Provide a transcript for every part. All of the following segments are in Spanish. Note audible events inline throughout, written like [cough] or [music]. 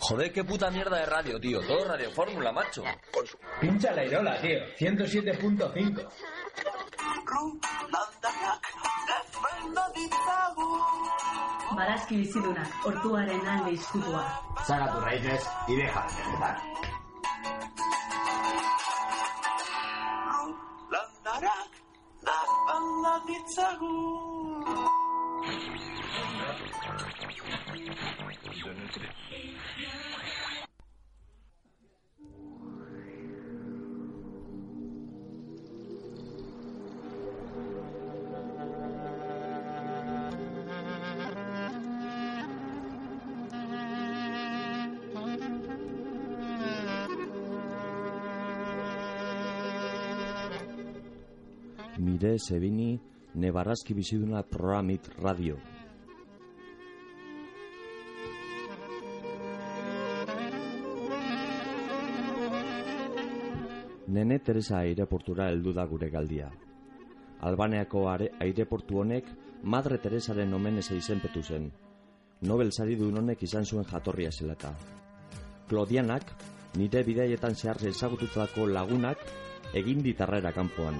Joder, qué puta mierda de radio, tío. Todo Radio Fórmula, macho. Pincha la Irola, tío. 107.5. Barazki bizidunak, ortuaren alde izkutua. Saca tus raíces y deja de. Mire Sebini Nebarazki biziduna programit radio. Nene Teresa aireportura heldu da gure galdia. Albaneako are, aireportu honek Madre Teresaren omenez izenpetu zen. Nobel sari duen honek izan zuen jatorria zelata. Klodianak, nire bidaietan zehar ezagututako lagunak, egin ditarrera kanpoan.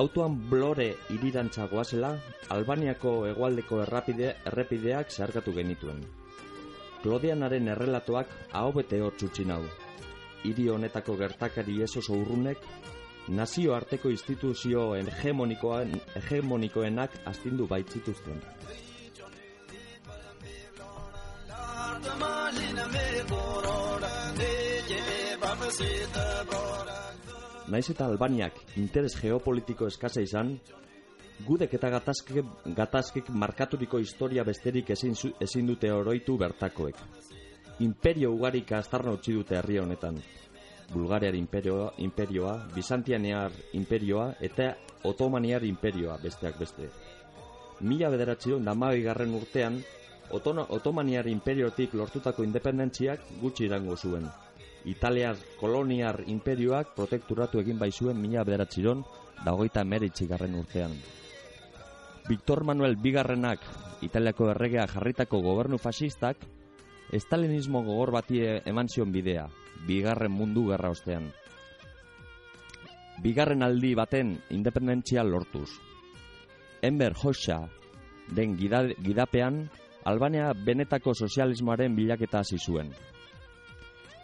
Autoan blore irirantza goazela, Albaniako hegoaldeko errapide, errepideak zeharkatu genituen. Klodianaren errelatoak ahobete hor txutxin hau. Hiri honetako gertakari ez oso urrunek, nazio arteko instituzio hegemonikoen, hegemonikoenak astindu baitzituzten. Naiz eta Albaniak interes geopolitiko eskasa izan, gudek eta gatazkek, gatazkek markaturiko historia besterik ezin, ezin dute oroitu bertakoek. Imperio ugarik astarna utzi dute herri honetan. Bulgariar imperioa, imperioa, Bizantianear imperioa eta Otomaniar imperioa besteak beste. Mila bederatzion garren urtean, Otomaniar imperiotik lortutako independentziak gutxi irango zuen. Italiar koloniar imperioak protekturatu egin baizuen mila bederatziron da hogeita garren urtean. Victor Manuel Bigarrenak Italiako erregea jarritako gobernu fasistak estalinismo gogor bati eman zion bidea, bigarren mundu gerra ostean. Bigarren aldi baten independentzia lortuz. Enver Hoxha den gida, gidapean, Albania benetako sozialismoaren bilaketa hasi zuen.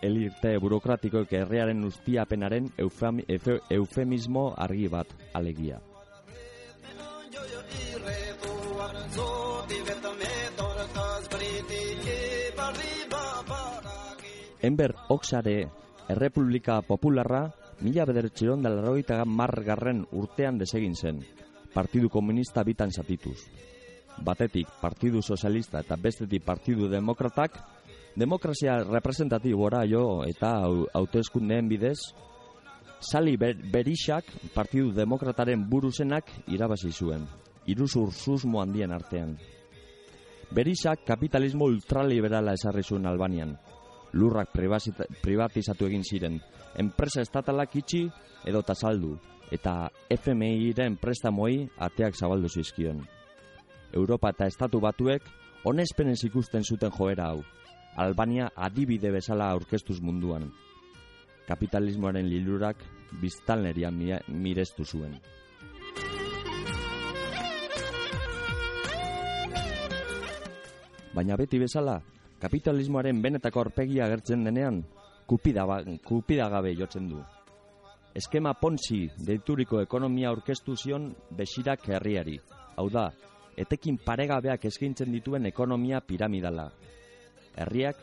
Elirte burokratikoek herriaren ustiapenaren eufemi, efe, eufemismo argi bat alegia. Enber Oxare Errepublika Popularra mila larroita margarren urtean desegin zen, Partidu Komunista bitan zatituz. Batetik Partidu Sozialista eta bestetik Partidu Demokratak, demokrazia representatibora jo eta au- hauteskundeen bidez, Sali ber Berixak Partidu Demokrataren buruzenak irabazi zuen, iruzur susmo handien artean. Berixak kapitalismo ultraliberala esarri zuen Albanian. Lurrak privatizatu egin ziren, enpresa estatalak itxi edo saldu eta FMI-ren prestamoi ateak zabaldu zizkion. Europa eta Estatu Batuek onespenez ikusten zuten joera hau. Albania adibide bezala aurkeztuz munduan. Kapitalismoaren lilurak biztanleria mirestu zuen. Baina beti bezala, kapitalismoaren benetako aurpegia agertzen denean, kupida, kupida gabe jotzen du. Eskema Ponzi deituriko ekonomia aurkeztu zion besirak herriari. Hau da, etekin paregabeak eskaintzen dituen ekonomia piramidala. Herriak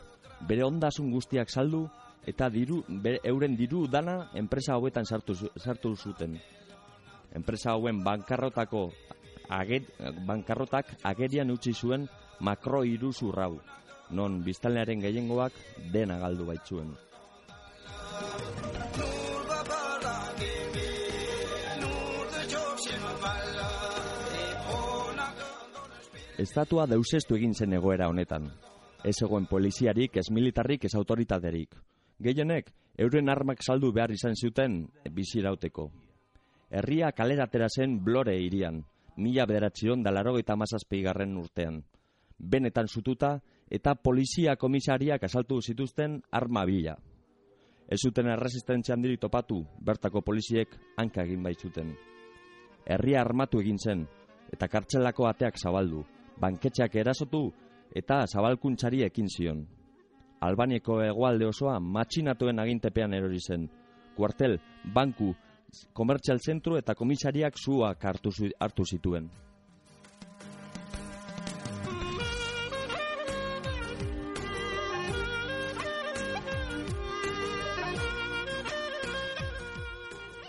bere ondasun guztiak saldu eta diru bere, euren diru dana enpresa hauetan sartu, sartu zuten. enpresa hauen bankarrotako ager, bankarrotak agerian utzi zuen makro iruzur hau, non biztanlearen gehiengoak dena galdu baitzuen. Estatua deusestu egin zen egoera honetan. Ez egoen poliziarik, ez militarrik, ez autoritaterik. Gehienek, euren armak saldu behar izan zuten bizirauteko. Herria kaleratera zen blore irian, mila bederatzion da laro eta garren urtean. Benetan zututa eta polizia komisariak asaltu zituzten arma bila. Ez zuten erresistentzia handiri topatu, bertako poliziek hanka egin baitzuten. Herria armatu egin zen, eta kartzelako ateak zabaldu, banketxeak erasotu eta zabalkuntzari ekin zion. Albanieko egualde osoa matxinatuen agintepean erori zen. Kuartel, banku, komertzial zentru eta komisariak zuak hartu, hartu zituen.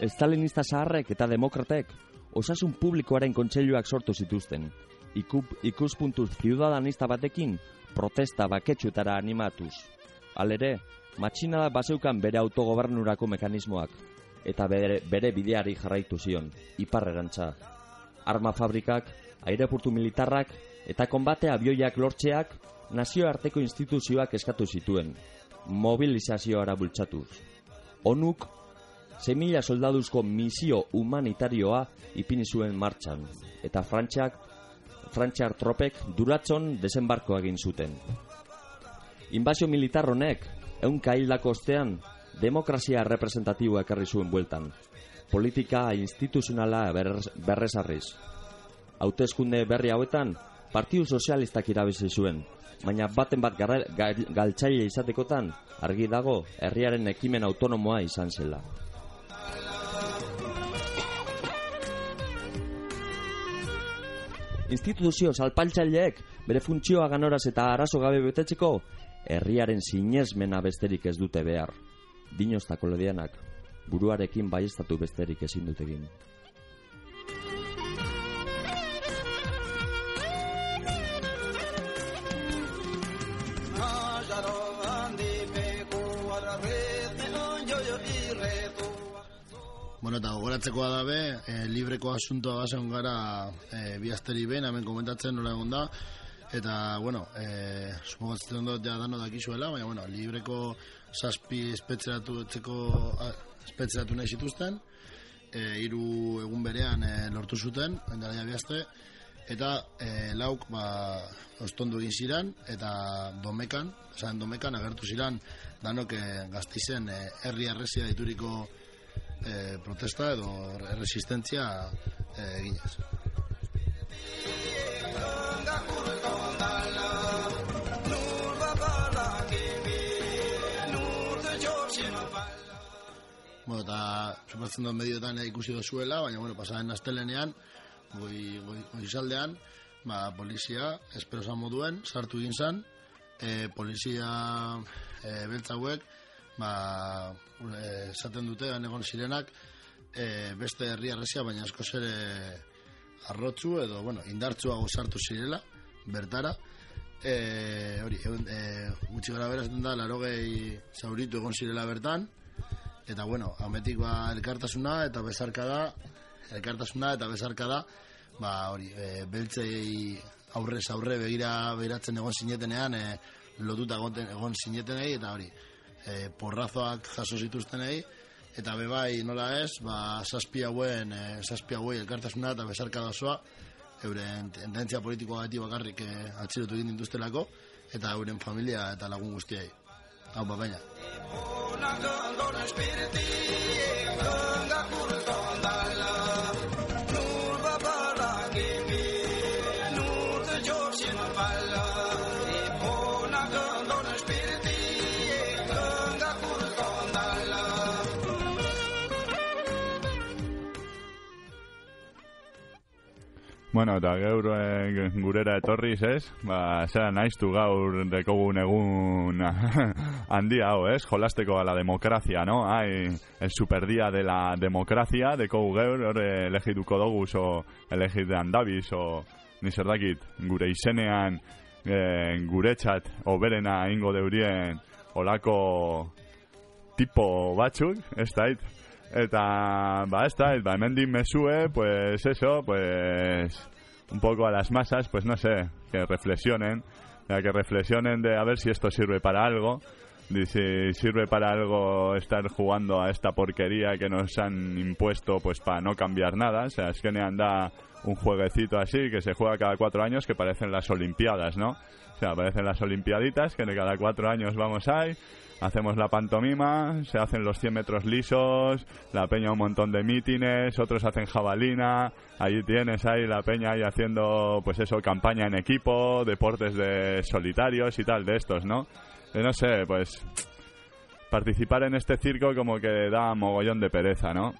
Estalinista zaharrek eta demokratek osasun publikoaren kontseiluak sortu zituzten. Ikup, ikuspuntu ciudadanista batekin protesta baketxutara animatuz. Alere, matxinada baseukan bere autogobernurako mekanismoak eta bere, bere bideari jarraitu zion, iparrerantza. Arma fabrikak, aireportu militarrak eta konbate abioiak lortzeak nazioarteko instituzioak eskatu zituen, mobilizazioara bultzatuz. Onuk, semila soldaduzko misio humanitarioa ipini zuen martxan, eta frantxak, frantxar tropek duratzon desembarko egin zuten. Inbazio militar honek, eun kaildako ostean, demokrazia representatiboa ekarri zuen bueltan. Politika instituzionala berrezarriz. Hautezkunde berri hauetan, Partiu Sozialistak irabizi zuen, baina baten bat galtzaile izatekotan, argi dago, herriaren ekimen autonomoa izan zela. Instituzio salpaltzaileek bere funtzioa ganoraz eta arazo gabe betetzeko herriaren sinesmena besterik ez dute behar. Dinoztako lodianak buruarekin baiestatu besterik ezin dut Bueno, eta gogoratzeko da be, e, libreko asuntoa bazen gara e, bihazteri behin, hemen komentatzen nola egon da, eta, bueno, e, supogatzen dut ja dano dakizuela, baina, bueno, libreko zazpi espetzeratu etzeko espetzeratu nahi zituzten. E, iru egun berean e, lortu zuten endara bihazte eta e, lauk ba, ostondu egin ziren eta domekan esan domekan agertu ziren danok e, gaztizen e, herri arrezia dituriko e, protesta edo resistentzia e, eginez. Bueno, eta supatzen duen medioetan ikusi dozuela, baina, bueno, pasaren astelenean, goi, goi, goi saldean, ba, polizia, espero moduen, sartu egin zan, e, polizia e, beltzauek, ba, esaten dute, egon zirenak, e, beste herri arrezia, baina asko zere arrotzu, edo, bueno, indartzuago sartu zirela, bertara, e, hori, e, gutxi gara beraz da, laro gehi zauritu egon zirela bertan, eta bueno, ametik ba elkartasuna eta bezarka da, elkartasuna eta bezarka da, ba hori, e, beltzei aurrez aurre begira beratzen egon sinetenean, e, lotuta egon, egon sinetenei eta hori, e, porrazoak jaso zituztenei, eta bebai nola ez, ba zazpi hauen, e, zazpi hauen elkartasuna eta bezarka da osoa, euren tendentzia politikoa gati bakarrik e, atxilotu egin dituztelako, eta euren familia eta lagun guztiei. Hau, ba, baina. Bueno, eta gaur eh, gurera etorriz, ez? Ba, zera naiztu gaur dekogun egun [laughs] handia hau, ez? Jolasteko a la democracia, no? Ai, el superdía de la democracia, dekogu gaur, hor elegituko dugu, o elegit de andabiz, o ni zer dakit, gure izenean eh, guretzat oberena ingo deurien olako tipo batzuk, ez dait? Eta, ba, ez da, ba, hemendik mesue, pues eso, pues un poco a las masas, pues no sé, que reflexionen, que reflexionen de a ver si esto sirve para algo, si sirve para algo estar jugando a esta porquería que nos han impuesto, pues para no cambiar nada, o sea, es que me anda un jueguecito así que se juega cada cuatro años que parecen las Olimpiadas, ¿no? O sea, parecen las Olimpiaditas que de cada cuatro años vamos ahí hacemos la pantomima, se hacen los 100 metros lisos, la peña un montón de mítines, otros hacen jabalina, ahí tienes ahí la peña ahí haciendo, pues eso, campaña en equipo, deportes de solitarios y tal, de estos, ¿no? Eh, no sé, pues participar en este circo como que da mogollón de pereza, ¿no?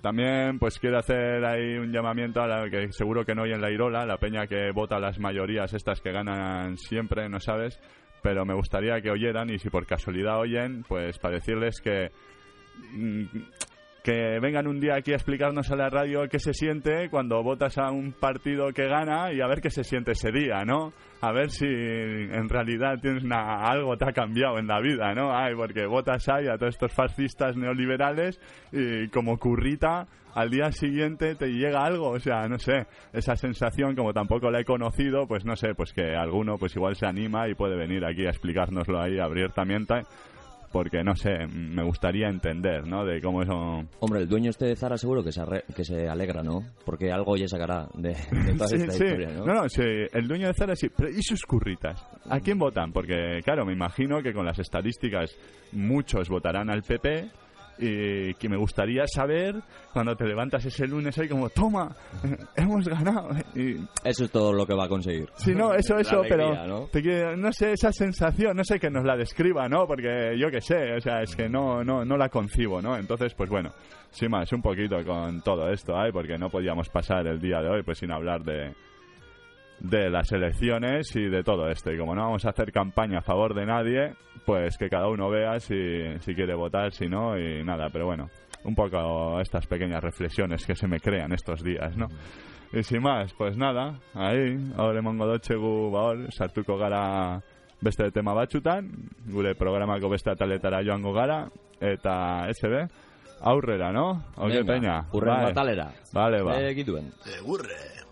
También pues quiero hacer ahí un llamamiento a la que seguro que no hay en la Irola, la peña que vota las mayorías estas que ganan siempre, ¿no sabes? pero me gustaría que oyeran y si por casualidad oyen, pues para decirles que mm, que vengan un día aquí a explicarnos a la radio qué se siente cuando votas a un partido que gana y a ver qué se siente ese día, ¿no? A ver si en realidad tienes algo te ha cambiado en la vida, ¿no? Ay, porque votas ahí a todos estos fascistas neoliberales y como currita al día siguiente te llega algo, o sea, no sé, esa sensación como tampoco la he conocido, pues no sé, pues que alguno pues igual se anima y puede venir aquí a explicárnoslo ahí abiertamente porque no sé, me gustaría entender, ¿no? De cómo eso... Hombre, el dueño este de Zara seguro que se, que se alegra, ¿no? Porque algo ya sacará de, [laughs] toda esta historia, ¿no? No, no, sí, el dueño de Zara sí, pero ¿y sus curritas? ¿A quién votan? Porque, claro, me imagino que con las estadísticas muchos votarán al PP y que me gustaría saber cuando te levantas ese lunes ahí como, toma, hemos ganado. Y, eso es todo lo que va a conseguir. Sí, no, eso, eso, pero ¿no? no sé, esa sensación, no sé que nos la describa, ¿no? Porque yo qué sé, o sea, es que no, no, no la concibo, ¿no? Entonces, pues bueno, sí más, un poquito con todo esto, ¿eh? Porque no podíamos pasar el día de hoy pues sin hablar de de las elecciones y de todo esto. Y como no vamos a hacer campaña a favor de nadie, pues que cada uno vea si, si quiere votar, si no, y nada. Pero bueno, un poco estas pequeñas reflexiones que se me crean estos días, ¿no? Y sin más, pues nada, ahí, ahora mongo dotxe gu baor, sartuko gara beste tema batxutan, gure programako beste ataletara joango gara, eta SB, aurrera, no? Venga, peña. Urren vale. batalera. Vale, ba. Egituen. Egurre.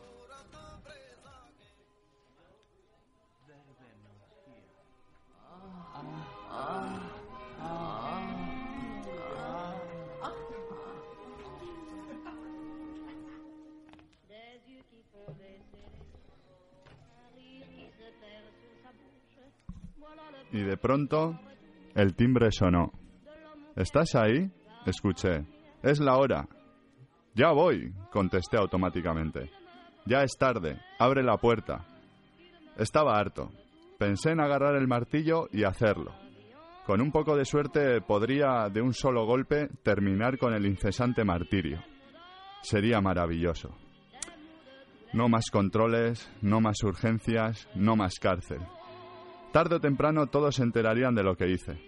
Pronto el timbre sonó. ¿Estás ahí? Escuché. Es la hora. Ya voy, contesté automáticamente. Ya es tarde. Abre la puerta. Estaba harto. Pensé en agarrar el martillo y hacerlo. Con un poco de suerte podría de un solo golpe terminar con el incesante martirio. Sería maravilloso. No más controles, no más urgencias, no más cárcel. Tarde o temprano todos se enterarían de lo que hice.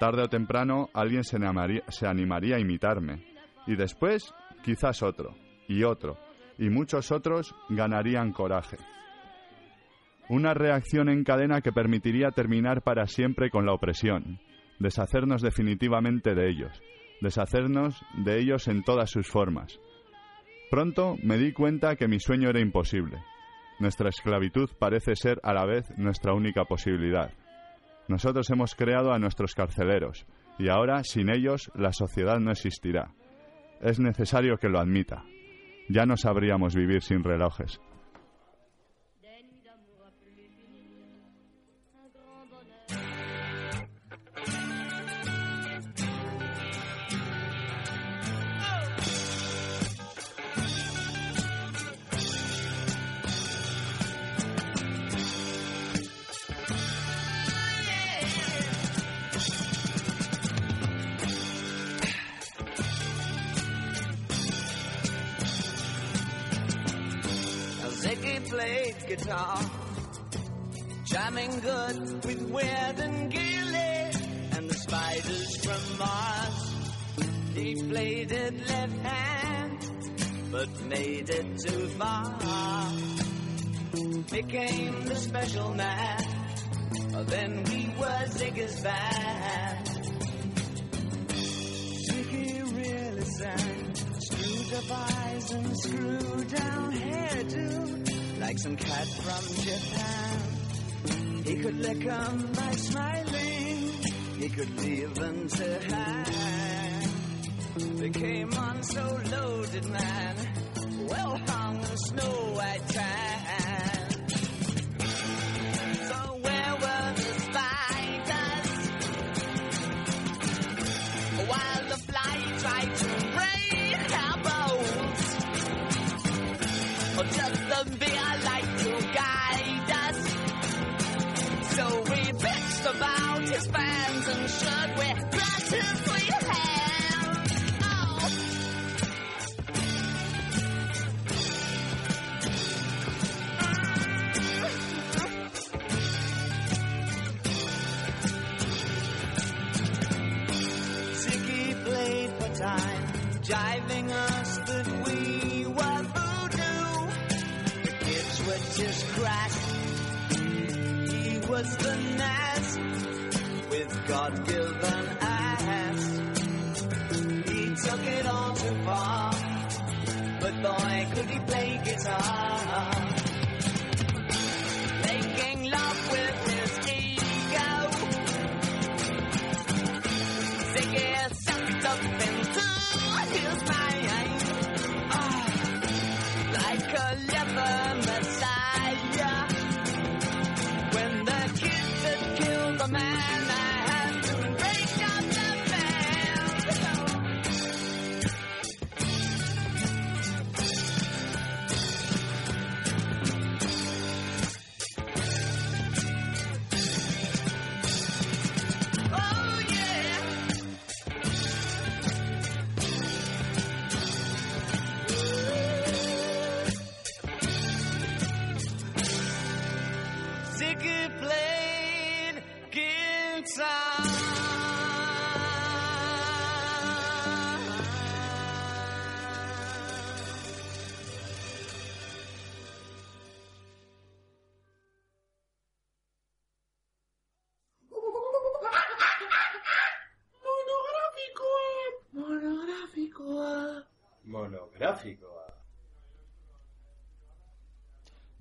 Tarde o temprano alguien se animaría, a imitarme. Y después, quizás otro, y otro, y muchos otros ganarían coraje. Una reacción en cadena que permitiría terminar para siempre con la opresión, deshacernos definitivamente de ellos, deshacernos de ellos en todas sus formas. Pronto me di cuenta que mi sueño era imposible. Nuestra esclavitud parece ser a la vez nuestra única posibilidad. Nosotros hemos creado a nuestros carceleros y ahora sin ellos la sociedad no existirá. Es necesario que lo admita. Ya no sabríamos vivir sin relojes. Guitar, jamming good with Weird and Gilly and the spiders from Mars. He played it left hand, but made it too far. Became the special man. Oh, then we were Ziggy's band. Ziggy really sang. Up eyes and screw down hairdo. Like some cat from Japan. He could lick 'em by smiling. He could leave them to hang. They came on so loaded, man. Well hung snow just crack. He was the Nas with God-given ass. He took it all too far, but boy, could he play guitar.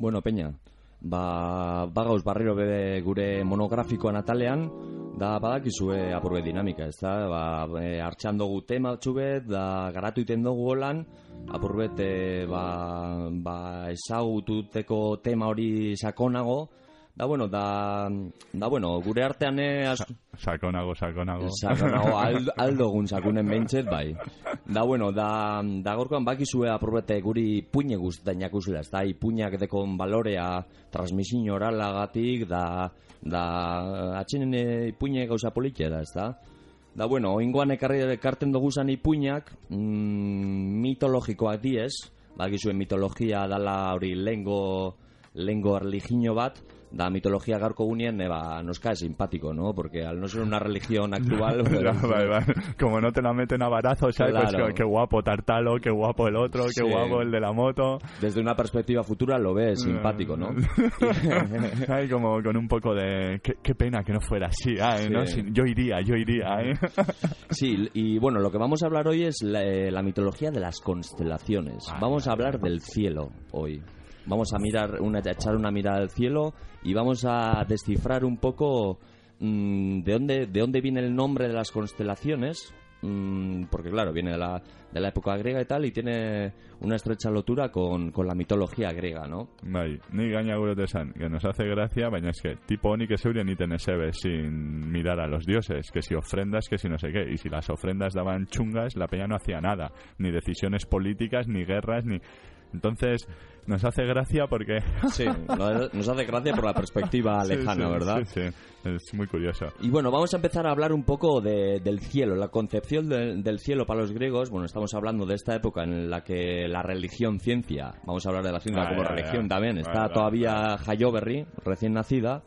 Bueno, Peña, ba, bagauz barriro bebe gure monografikoan atalean, da badakizue apurbe dinamika, ez da? Ba, e, hartxan dugu tema txubet, da garatu iten dugu holan, apurbet e, ba, ba ezagututeko tema hori sakonago, da bueno, da, da bueno, gure artean e, as, Sakonago, sakonago. Sakonago, [laughs] aldo, aldo gun sakunen behintzet, bai. Da, bueno, da, da gorkoan bakizue apurbete guri puine guztetan jakuzela, ez da, ipuinak dekon balorea transmisin oralagatik, da, da, atxenen ipuine gauza politiera, ez da. Da, bueno, oingoan ekarri ekarten dugu zan ipuinak, mm, mitologikoak diez, bakizue mitologia dala hori lengo, lengo religio bat, da mitologia gaurko gunean, eba, nos cae simpático, ¿no? Porque al no ser una religión [laughs] actual... Ya, bai. Como no te la meten a barazo, ¿sabes? Pues Claro. qué, qué guapo Tartalo, qué guapo el otro, qué Sí. guapo el de la moto. Desde una perspectiva futura lo ves simpático, ¿no? [laughs] Ay, como con un poco de... Qué, qué pena que no fuera así, yo iría, yo iría, ¿eh? [laughs] Sí, y bueno, lo que vamos a hablar hoy es la, eh, la mitología de las constelaciones. Vamos a hablar del cielo hoy. Vamos a mirar, una, echar una mirada al cielo y vamos a descifrar un poco mm, de dónde de dónde viene el nombre de las constelaciones. mm, porque claro, viene de la, de la época griega y tal, y tiene una estrecha lotura con, con la mitología griega, ¿no? Bai, ni gaina gure desan, que nos hace gracia, baina es que tipo honik eseurien iten esebe sin mirar a los dioses, que si ofrendas, que si no sé qué, y si las ofrendas daban chungas, la peña no hacía nada, ni decisiones políticas, ni guerras, ni... Entonces, nos hace gracia porque... [laughs] Sí, no- nos hace gracia por la perspectiva lejana, sí, ¿verdad? Sí, sí, es muy curioso. Y bueno, vamos a empezar a hablar un poco de- del cielo, la concepción de- del cielo para los griegos. Bueno, estamos hablando de esta época en la que la religión, ciencia, vamos a hablar de la ciencia Ah, como ya, religión ya. también, está todavía Hayoberry, recién nacida.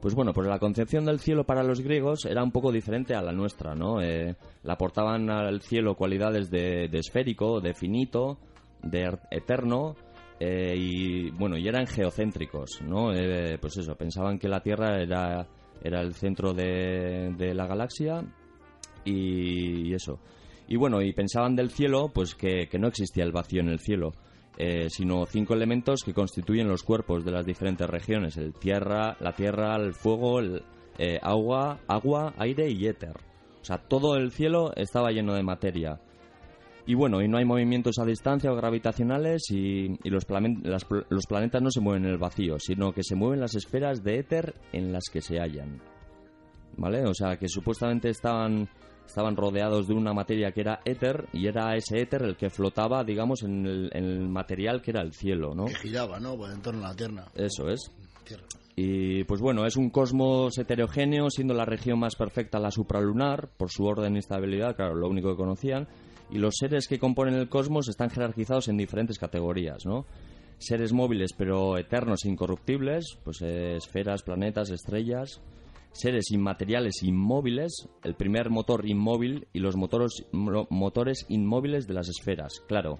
Pues bueno, pues la concepción del cielo para los griegos era un poco diferente a la nuestra, ¿no? Eh, le aportaban al cielo cualidades de, de esférico, de finito, de er- eterno, eh, y bueno, y eran geocéntricos, ¿no? Eh, pues eso, pensaban que la Tierra era, era el centro de, la galaxia y, y eso. Y bueno, y pensaban del cielo, pues que, que no existía el vacío en el cielo, eh, sino cinco elementos que constituyen los cuerpos de las diferentes regiones: el tierra, la tierra, el fuego, el eh, agua, agua, aire y éter. O sea, todo el cielo estaba lleno de materia. Y bueno, y no hay movimientos a distancia o gravitacionales y, y los, las los planetas no se mueven en el vacío, sino que se mueven las esferas de éter en las que se hallan. ¿Vale? O sea, que supuestamente estaban, estaban rodeados de una materia que era éter y era ese éter el que flotaba, digamos, en el, en el material que era el cielo, ¿no? Que giraba, ¿no? Pues en torno a la Tierra. Eso es. Tierra. Y pues bueno, es un cosmos heterogéneo, siendo la región más perfecta la supralunar, por su orden y estabilidad, claro, lo único que conocían. Y los seres que componen el cosmos están jerarquizados en diferentes categorías, ¿no? Seres móviles pero eternos e incorruptibles, pues eh, esferas, planetas, estrellas. Seres inmateriales inmóviles, el primer motor inmóvil y los motores, mo- motores inmóviles de las esferas. Claro,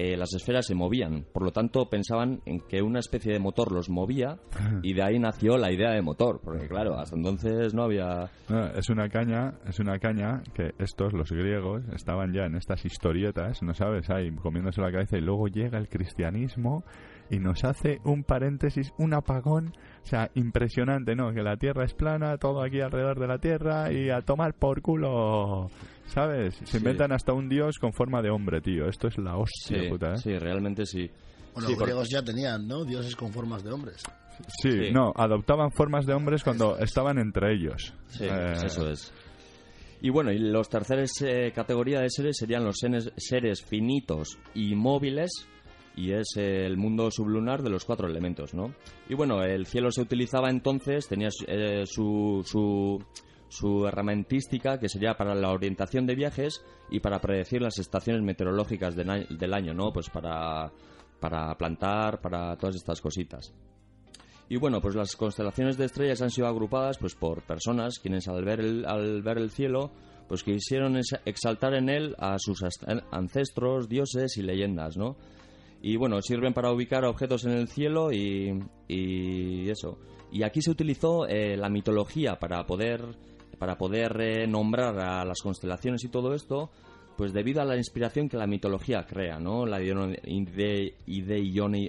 eh, las esferas se movían, por lo tanto pensaban en que una especie de motor los movía [laughs] y de ahí nació la idea de motor, porque claro, hasta entonces no había... No, es una caña, es una caña que estos, los griegos, estaban ya en estas historietas, ¿no sabes? Ahí comiéndose la cabeza y luego llega el cristianismo y nos hace un paréntesis, un apagón, o sea, impresionante, ¿no? Que la Tierra es plana, todo aquí alrededor de la Tierra y a tomar por culo, ¿sabes? Se Sí. inventan hasta un dios con forma de hombre, tío. Esto es la hostia, Sí, puta, ¿eh? sí, realmente sí. Bueno, Sí, los por- griegos ya tenían, ¿no? Dioses con formas de hombres. Sí, Sí. no, adoptaban formas de hombres cuando estaban entre ellos. Sí, Eh, pues eso es. Y bueno, y los terceros eh, categoría de seres serían los seres, seres finitos y móviles, y es el mundo sublunar de los cuatro elementos, ¿no? Y bueno, el cielo se utilizaba entonces, tenía eh, su, su, su herramentística, que sería para la orientación de viajes y para predecir las estaciones meteorológicas del año- ¿no? Pues para, para plantar, para todas estas cositas. Y bueno, pues las constelaciones de estrellas han sido agrupadas pues por personas quienes al ver el, al ver el cielo pues quisieron ex- exaltar en él a sus ancestros, dioses y leyendas, ¿no? Y bueno, sirven para ubicar objetos en el cielo y, y eso. Y aquí se utilizó eh, la mitología para poder, para poder eh, nombrar a las constelaciones y todo esto, pues debido a la inspiración que la mitología crea, ¿no? La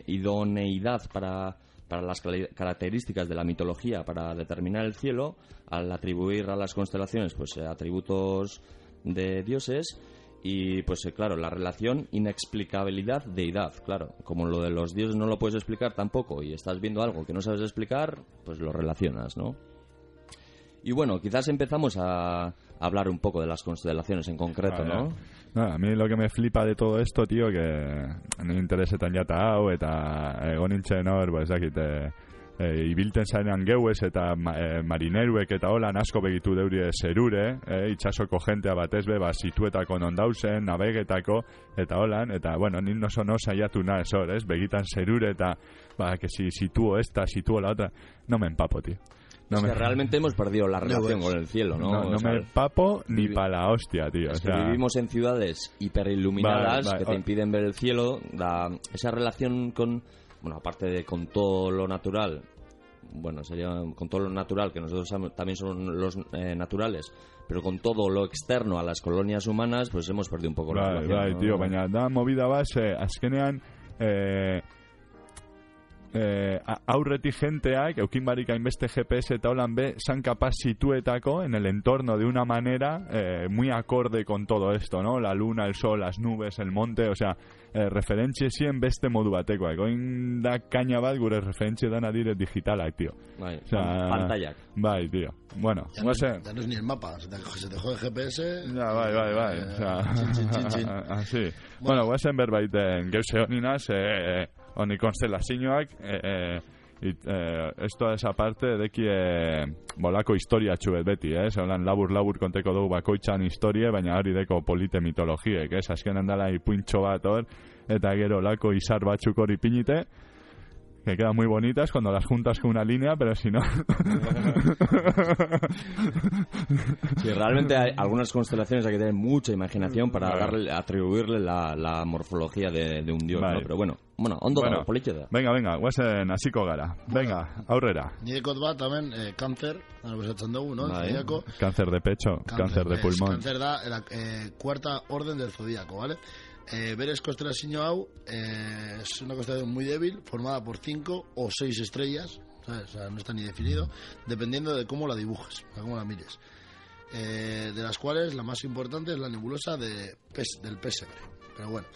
idoneidad para, para las características de la mitología para determinar el cielo, al atribuir a las constelaciones pues atributos de dioses y pues eh, claro, la relación inexplicabilidad deidad, claro, como lo de los dioses no lo puedes explicar tampoco y estás viendo algo que no sabes explicar, pues lo relacionas, ¿no? Y bueno, quizás empezamos a hablar un poco de las constelaciones en concreto. ¿no? No, a mí lo que me flipa de todo esto, tío, que ni interesetan jata hau, eta egon hor, ez dakit, e, e, ibilten zainan geuez eta ma, e, marineruek eta holan asko begitu deurie zerure, e, itxasoko jentea batez be, ba, situetako non dauzen, nabegetako, eta holan, eta, bueno, nin oso no saiatu na ez hor, ez, begitan zerure eta, ba, que si situo esta, situo la otra, no me empapo, tío. No es me, que realmente hemos perdido la relación ves. con el cielo, ¿no? no, O no sea, me empapo ni vivi- pa la hostia, tío. Es o que sea, vivimos en ciudades hiperiluminadas Vale, vale, que te impiden ver el cielo. la- esa relación con, bueno, aparte de con todo lo natural, bueno, sería con todo lo natural, que nosotros también son los eh, naturales, pero con todo lo externo a las colonias humanas, pues hemos perdido un poco la relación. bai, ¿no? tío, baina da movida bat, ze, azkenean, eh, eh, a- aurretik jenteak, eukin barik hainbeste GPS eta holan be, san kapaz situetako en el entorno de una manera eh, muy acorde con todo esto, ¿no? La luna, el sol, las nubes, el monte, o sea, eh, referentzia zien beste modu batekoak. Oin da kaina bat gure referentzia dana dire digitalak, tío. Bai, O sea, pantallak. Bai, tío. Bueno, Ya no, guazen... ya no es ni el mapa, se te, se te jode el GPS. Ja, bai, bai, bai. eh, Osea, chin, chin, chin, chin. [laughs] Así. Bueno, guazen berbaiten geuse honinaz, eh, honi konstelazioak, eh, eh, it, eh, esto esa parte deki eh, bolako historia txubet beti, eh? Zelan labur-labur konteko dugu bakoitzan historie, baina hori deko polite mitologiek, eh? Azkenan dala ipuintxo bat hor, eta gero lako izar batzuk hori pinite, que quedan muy bonitas cuando las juntas con una línea, pero si no... [laughs] Sí, realmente hay algunas constelaciones hay que tener mucha imaginación para darle, atribuirle la, la morfología de, de un dios, Vale. ¿no? Pero bueno, bueno, ondo Bueno. dago, politxe da. Venga, venga, guazen hasiko gara. Venga, aurrera. Nire bat hemen eh, kanzer, besatzen dugu, no? Bai. Zodiaco. Cáncer de pecho, cáncer, de pulmón. Cáncer da la eh, cuarta orden del zodíaco, ¿vale? Eh, berez constelazio hau eh, es una constelación muy débil, formada por cinco o seis estrellas, ¿sabes? O sea, no está ni definido, dependiendo de cómo la dibujes, o sea, cómo la mires. Eh, de las cuales la más importante es la nebulosa de pes, del pesebre. Pero bueno,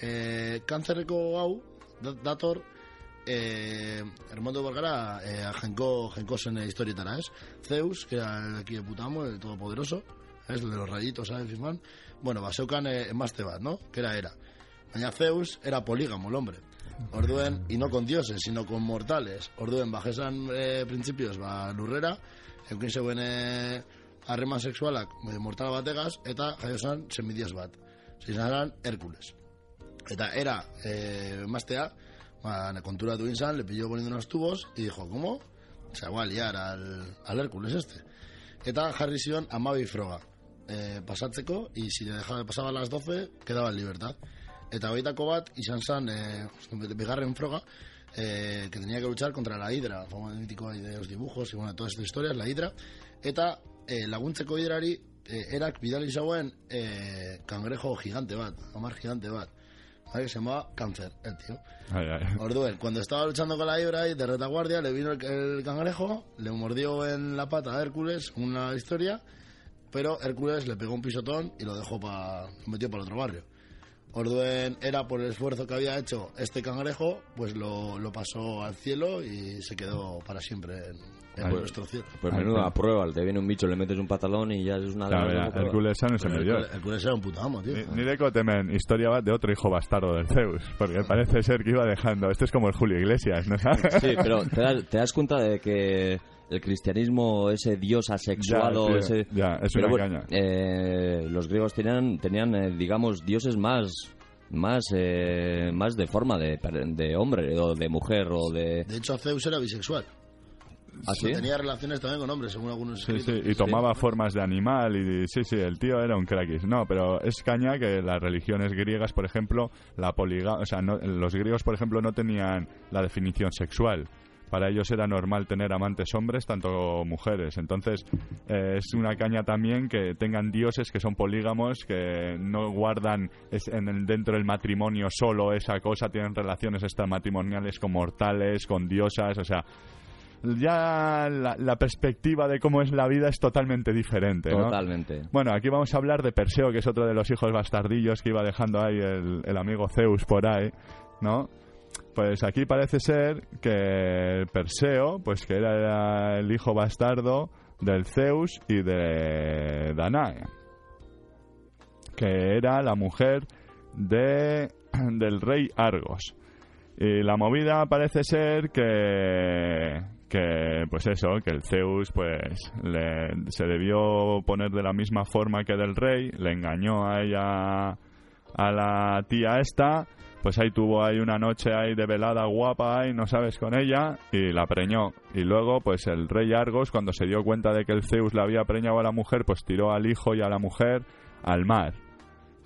eh, Cáncerreko hau da- dator eh, Hermondo Vergara eh, a Genko, Genko zen historietara, ez? Zeus, que era el aquí de Putamo, el todopoderoso, es de los rayitos, ¿sabes? Fisman? Bueno, ba, zeukan eh, emazte bat, ¿no? Que era era. Baina Zeus era polígamo, el hombre. Orduen, y no con dioses, sino con mortales. Orduen, bajesan eh, principios, ba, lurrera, eukin zeuen eh, harreman sexualak eh, mortal bategaz, eta jaio zen semidios bat. Zizan Hércules. Eta era eh, emaztea, ba, konturatu izan, le pilló poniendo unos tubos, y dijo, ¿cómo? Se va a liar al, al Hércules este. Eta jarri zion amabi froga eh, pasatzeko, y si le dejaba, pasaba las 12, quedaba en libertad. Eta horietako bat, izan zen, eh, bigarren froga, eh, que tenía que luchar contra la hidra, famoso mítico de los dibujos y bueno, todas estas historias, la hidra, eta eh, laguntzeko hidrari, eh, erak bidali zauen eh, cangrejo gigante bat, amar gigante bat, ¿vale? se llamaba Cáncer, el tío. Ay, ay. Orduen, cuando estaba luchando con la hidra y de retaguardia, le vino el, el cangrejo, le mordió en la pata a Hércules, una historia, pero Hércules le pegó un pisotón y lo dejó para, metió para el otro barrio. Orduen era por el esfuerzo que había hecho este cangrejo, pues lo, lo pasó al cielo y se quedó para siempre en, en Ay, nuestro cielo. Pues Ay, menuda pues. prueba, te viene un bicho, le metes un pantalón y ya es una Claro, gran mira, prueba. Hércules no se Pero me dio. Hércules, Hércules era un puto amo, tío. Ni, ni de temen historia de otro hijo bastardo del Zeus, porque parece ser que iba dejando. Este es como el Julio Iglesias, ¿no sabes? [laughs] Sí, pero [laughs] te das, te das cuenta de que el cristianismo, ese dios asexuado, Ya, ese... ya, es Pero una bueno, caña. eh, los griegos tenían, tenían eh, digamos, dioses más más eh, más de forma de, de hombre o de mujer o de... De hecho, Zeus era bisexual. ¿Ah, sí? Tenía relaciones también con hombres, según algunos Sí, escritos. sí, y tomaba formas de animal y sí, sí, el tío era un craquis. No, pero es caña que las religiones griegas, por ejemplo, la poliga, o sea, no- los griegos, por ejemplo, no tenían la definición sexual. Para ellos era normal tener amantes hombres, tanto mujeres. Entonces, eh, es una caña también que tengan dioses que son polígamos, que no guardan es- en el- dentro del matrimonio solo esa cosa, tienen relaciones extramatrimoniales con mortales, con diosas, o sea, ya la, la perspectiva de cómo es la vida es totalmente diferente, ¿no? Totalmente. Bueno, aquí vamos a hablar de Perseo, que es otro de los hijos bastardillos que iba dejando ahí el, el amigo Zeus por ahí, ¿no? Pues aquí parece ser que Perseo, pues que era el hijo bastardo del Zeus y de Danae, que era la mujer de, del rey Argos. Y la movida parece ser que, que pues eso, que el Zeus pues le- se debió poner de la misma forma que del rey, le engañó a ella, a la tía esta, pues ahí tuvo ahí una noche ahí de velada guapa ahí, no sabes, con ella, y la preñó. Y luego pues el rey Argos, cuando se dio cuenta de que el Zeus le había preñado a la mujer, pues tiró al hijo y a la mujer al mar.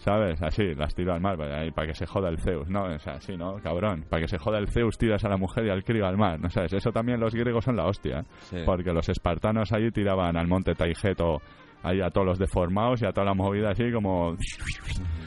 ¿Sabes? Así, las tiró al mar, para, para que se joda el Zeus, ¿no? O sea, así, ¿no? Cabrón. Para que se joda el Zeus, tiras a la mujer y al crío al mar, ¿no sabes? Eso también los griegos son la hostia, ¿eh? Sí. Porque los espartanos allí tiraban al monte Taigeto ahí a todos los deformados y a toda la movida así como...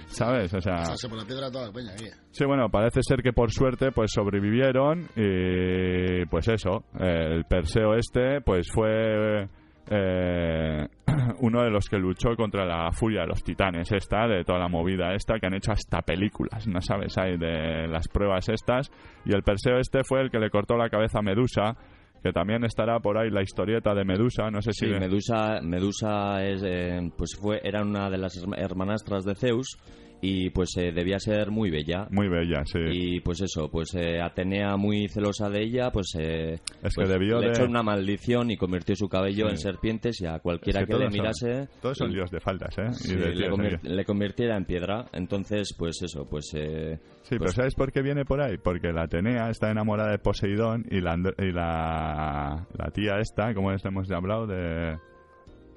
¿Sabes? O sea... Por la piedra toda la peña. Sí, bueno, parece ser que por suerte pues sobrevivieron y pues eso, el Perseo este pues fue eh, [laughs] uno de los que luchó contra la furia de los titanes esta, de toda la movida esta, que han hecho hasta películas, ¿no sabes? Hay de las pruebas estas y el Perseo este fue el que le cortó la cabeza a Medusa que también estará por ahí la historieta de Medusa, no sé si... Sí, Medusa, Medusa es, eh, pues fue, era una de las hermanastras de Zeus y pues eh, debía ser muy bella. Muy bella, sí. Y pues eso, pues eh, Atenea muy celosa de ella, pues, eh, Es que pues, debió le de- echó una maldición y convirtió su cabello Sí. en serpientes y a cualquiera Es que, que le todos son- mirase todos son líos de faldas, ¿eh? Y sí, de le, tíos convir- aquí. le convirtiera en piedra. Entonces, pues eso, pues... eh, Sí, pero pues- ¿sabes por qué viene por ahí? Porque la Atenea está enamorada de Poseidón y la, y la, la tía esta, como hemos hablado, de...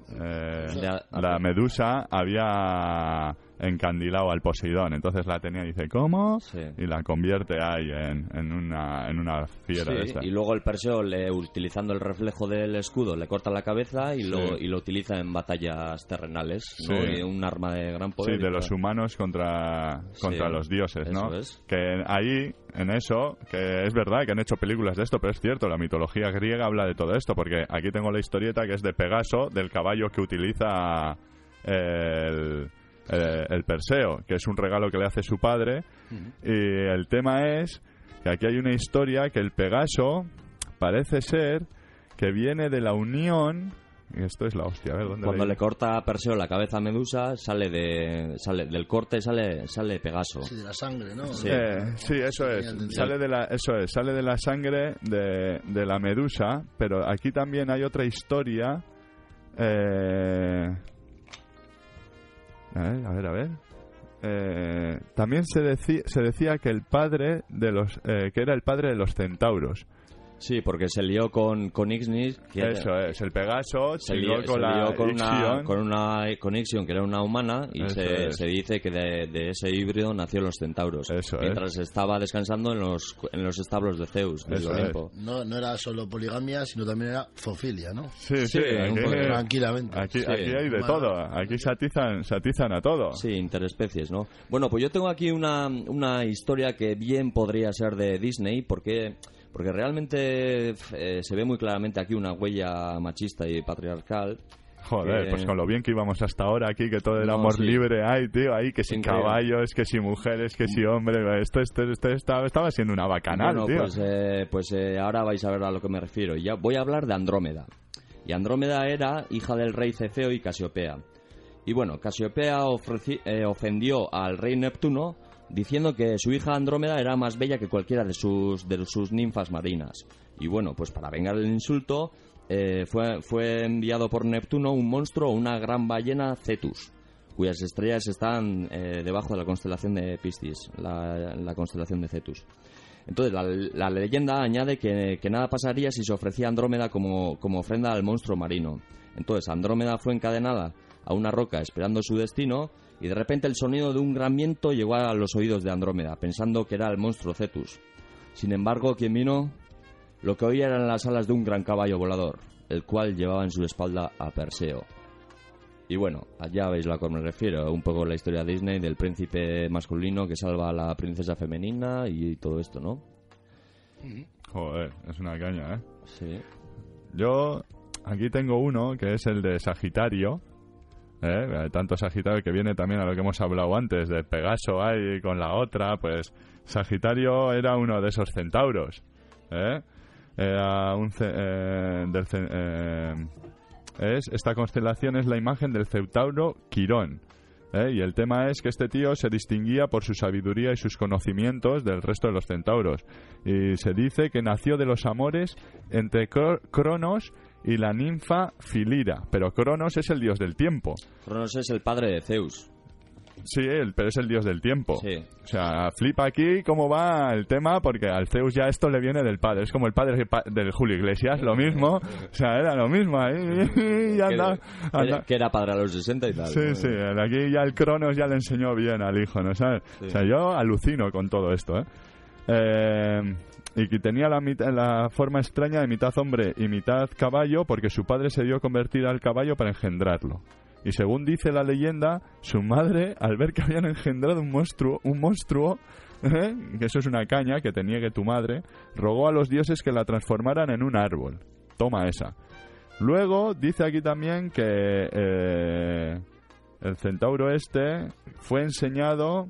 eh, De- la Medusa había encandilado al Poseidón. Entonces la Atenea dice, ¿cómo? Sí. Y la convierte ahí en, en, una, en una fiera Sí, de esta. y luego el Perseo, le, utilizando el reflejo del escudo, le corta la cabeza y, lo, y lo utiliza en batallas terrenales. ¿no? Sí. Y un arma de gran poder. Sí, de los humanos contra, contra Sí, los dioses, ¿no? eso es. Que ahí, en eso, que es verdad que han hecho películas de esto, pero es cierto, la mitología griega habla de todo esto, porque aquí tengo la historieta que es de Pegaso, del caballo que utiliza el, el, el Perseo, que es un regalo que le hace su padre. Y el tema es que aquí hay una historia que el Pegaso parece ser que viene de la unión... y Esto es la hostia, a ver, ¿dónde Cuando le corta a Perseo la cabeza a Medusa, sale de sale del corte sale sale Pegaso. Sí, de la sangre, ¿no? Sí. Eh, sí, eso es. Sale de la, eso es, sale de la sangre de, de la medusa, pero aquí también hay otra historia. eh, a ver, a ver, a ver. Eh, también se, decía se decía que el padre de los eh, que era el padre de los centauros Sí, porque se lió con con Ixnis, que eso es el Pegaso se lió, con se la lió con una Ixion. con una con Ixion, que era una humana y se, se dice que de, de ese híbrido nacieron los centauros. Eso es. mientras estaba descansando en los en los establos de Zeus, del. Olimpo. No, no era solo poligamia, sino también era zoofilia, ¿no? sí, sí, aquí, poco, Tranquilamente. aquí, Sí. aquí hay de Bueno. todo aquí se atizan, se atizan a todo Sí, interespecies, ¿no? Bueno, pues yo tengo aquí una, una historia que bien podría ser de Disney, porque porque realmente eh, se ve muy claramente aquí una huella machista y patriarcal. Joder, pues con lo bien que íbamos hasta ahora aquí, que todo el No, amor sí. libre hay, tío, ahí, que si Increíble. caballos, que si mujeres, que si hombres, esto, esto, esto estaba, estaba siendo una bacanal, bueno, tío. pues, eh, pues eh, ahora vais a ver a lo que me refiero. Ya voy a hablar de Andrómeda. Y Andrómeda era hija del rey Cefeo y Casiopea. Y bueno, Casiopea ofreci- eh, ofendió al rey Neptuno diciendo que su hija Andrómeda era más bella que cualquiera de sus, de sus ninfas marinas. Y bueno, pues para vengar el insulto, eh, fue, fue enviado por Neptuno un monstruo, una gran ballena Cetus, cuyas estrellas están eh, debajo de la constelación de Piscis, la, la constelación de Cetus. Entonces, la, la leyenda añade que, que nada pasaría si se ofrecía Andrómeda como, como ofrenda al monstruo marino. Entonces, Andrómeda fue encadenada a una roca esperando su destino y de repente el sonido de un gran viento llegó a los oídos de Andrómeda, pensando que era el monstruo Cetus. Sin embargo, quien vino, lo que oía eran las alas de un gran caballo volador, el cual llevaba en su espalda a Perseo. Y bueno, allá veis a lo que me refiero, un poco la historia de Disney del príncipe masculino que salva a la princesa femenina y todo esto, ¿no? Joder, es una caña, ¿eh? Sí. Yo aquí tengo uno que es el de Sagitario. ¿Eh? Tanto Sagitario que viene también a lo que hemos hablado antes, de Pegaso ahí con la otra. Pues Sagitario era uno de esos centauros. ¿eh? Eh, del eh, es, esta constelación es la imagen del centauro Quirón. ¿eh? Y el tema es que este tío se distinguía por su sabiduría y sus conocimientos del resto de los centauros. Y se dice que nació de los amores entre Cro- Cronos y la ninfa Filira. Pero Cronos es el dios del tiempo. Cronos es el padre de Zeus. Sí, él, pero es el dios del tiempo. Sí. O sea, flipa aquí cómo va el tema, porque al Zeus ya esto le viene del padre. Es como el padre pa- del Julio Iglesias, lo mismo. O sea, era lo mismo ahí. [laughs] Que, [laughs] anda, que- anda. que era padre a los 60 y tal. Sí, ¿no? sí, aquí ya el Cronos ya le enseñó bien al hijo, ¿no sabes? Sí. O sea, yo alucino con todo esto, ¿eh? Eh, y que tenía la, la forma extraña de mitad hombre y mitad caballo porque su padre se dio a convertir al caballo para engendrarlo. Y según dice la leyenda, su madre, al ver que habían engendrado un monstruo, un monstruo, ¿eh? que eso es una caña que te niegue tu madre, rogó a los dioses que la transformaran en un árbol. Toma esa. Luego dice aquí también que eh, el centauro este fue enseñado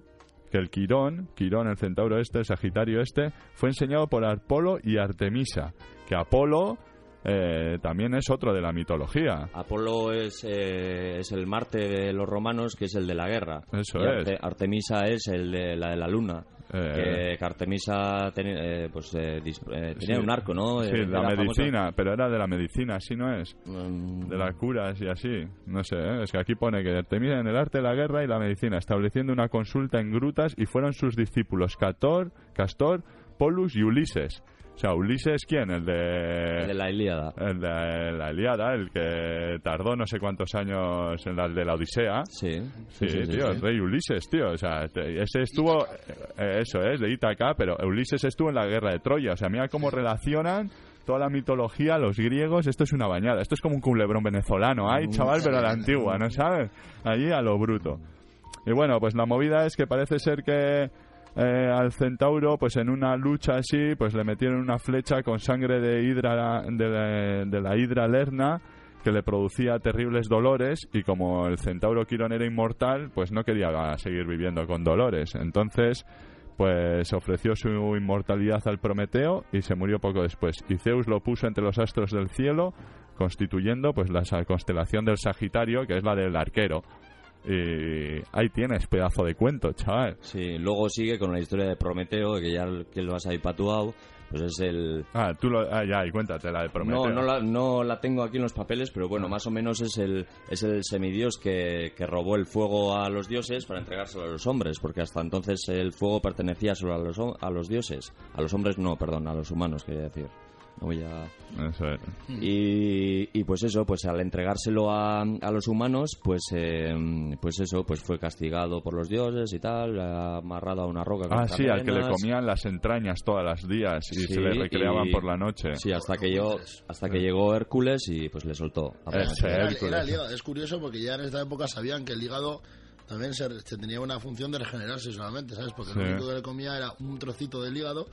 que el Quirón, Quirón el centauro este, el Sagitario este, fue enseñado por Apolo y Artemisa. Que Apolo eh, también es otro de la mitología. Apolo es, eh, es el Marte de los romanos, que es el de la guerra. Eso Y es. Arte- Artemisa es el de la de la luna. Eh, que, Artemisa eh, pues, eh, eh, tenía Sí. un arco, ¿no? Sí, Eh, la medicina, pero era de la medicina, así no es. Mm, De las curas y así. No sé, ¿eh? es que aquí pone que Artemisa en el arte de la guerra y la medicina, estableciendo una consulta en grutas y fueron sus discípulos Cator, Castor, Polus y Ulises. O sea, Ulises, ¿quién? El de... el de la Ilíada. El de la Iliada, el que tardó no sé cuántos años en la de la Odisea. Sí, Sí, tío, el rey Ulises, tío. O sea, ese estuvo. eh, eso es, de Ítaca, pero Ulises estuvo en la guerra de Troya. O sea, mira cómo relacionan toda la mitología, los griegos. Esto es una bañada. Esto es como un culebrón venezolano. Ay, chaval, pero a la antigua, ¿no sabes? Allí a lo bruto. Y bueno, pues la movida es que parece ser que. Eh, al centauro, pues en una lucha así, pues le metieron una flecha con sangre de hidra de la, de la hidra lerna que le producía terribles dolores y como el centauro Quirón era inmortal, pues no quería seguir viviendo con dolores. Entonces, pues ofreció su inmortalidad al Prometeo y se murió poco después. Y Zeus lo puso entre los astros del cielo, constituyendo pues la constelación del Sagitario, que es la del arquero. Y ahí tienes, pedazo de cuento, chaval. Sí, luego sigue con la historia de Prometeo, que ya que lo has ahí patuado, pues es el... Ah, tú lo... Ah, ya, y cuéntate la de Prometeo. No, no la, no la tengo aquí en los papeles, pero bueno, más o menos es el, es el semidios que, que robó el fuego a los dioses para entregárselo a los hombres, porque hasta entonces el fuego pertenecía solo a los, a los dioses. A los hombres no, perdón, a los humanos, quería decir. No voy a... Eso es. Y, y pues eso, pues al entregárselo a, a los humanos, pues eh, pues eso, pues fue castigado por los dioses y tal, amarrado a una roca. con Ah, sí, al que le comían las entrañas todos los días y Sí, se le recreaban y- por la noche. Sí, hasta que llegó, hasta que llegó Hércules y pues le soltó. Ese Era, era el hígado. Es curioso porque ya en esta época sabían que el hígado también se, se tenía una función de regenerarse solamente, ¿sabes? Porque Sí. lo único que le comía era un trocito del hígado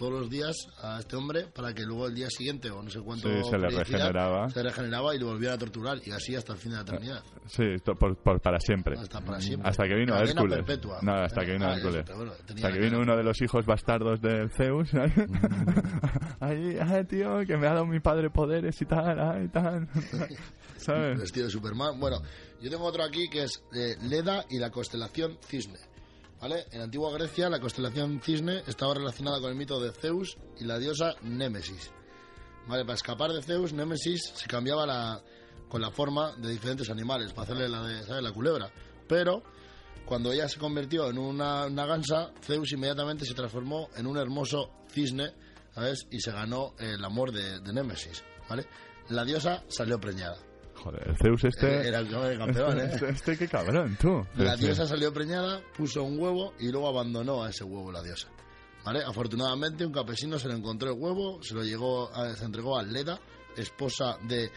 todos los días a este hombre para que luego el día siguiente o no sé cuánto Sí, se le regeneraba. se regeneraba y lo volvían a torturar y así hasta el fin de la eternidad. Sí, to- por, por- para siempre. Hasta para siempre. Hasta que vino Hércules. perpetua. No, hasta que vino Ah, Hércules. bueno, hasta que vino uno de los hijos bastardos del Zeus. [laughs] Ahí, ay, tío, que me ha dado mi padre poderes y tal, ay, tal. [laughs] ¿Sabes? Vestido de Superman. Bueno, yo tengo otro aquí que es eh, Leda y la constelación Cisne. En antigua Grecia, la constelación Cisne estaba relacionada con el mito de Zeus y la diosa Némesis. ¿Vale? Para escapar de Zeus, Némesis se cambiaba con la forma de diferentes animales, para hacerle la de. La culebra. Pero cuando ella se convirtió en una, una gansa, Zeus inmediatamente se transformó en un hermoso cisne. Y se ganó el amor de, de Némesis, ¿vale? La diosa salió preñada. Joder, el Zeus este... [laughs] Era el campeón, ¿eh? Este, este qué cabrón, tú. La diosa salió preñada, puso un huevo y luego abandonó a ese huevo la diosa. ¿Vale? Afortunadamente un campesino se le encontró el huevo, se lo llegó a- se entregó a Leda, esposa de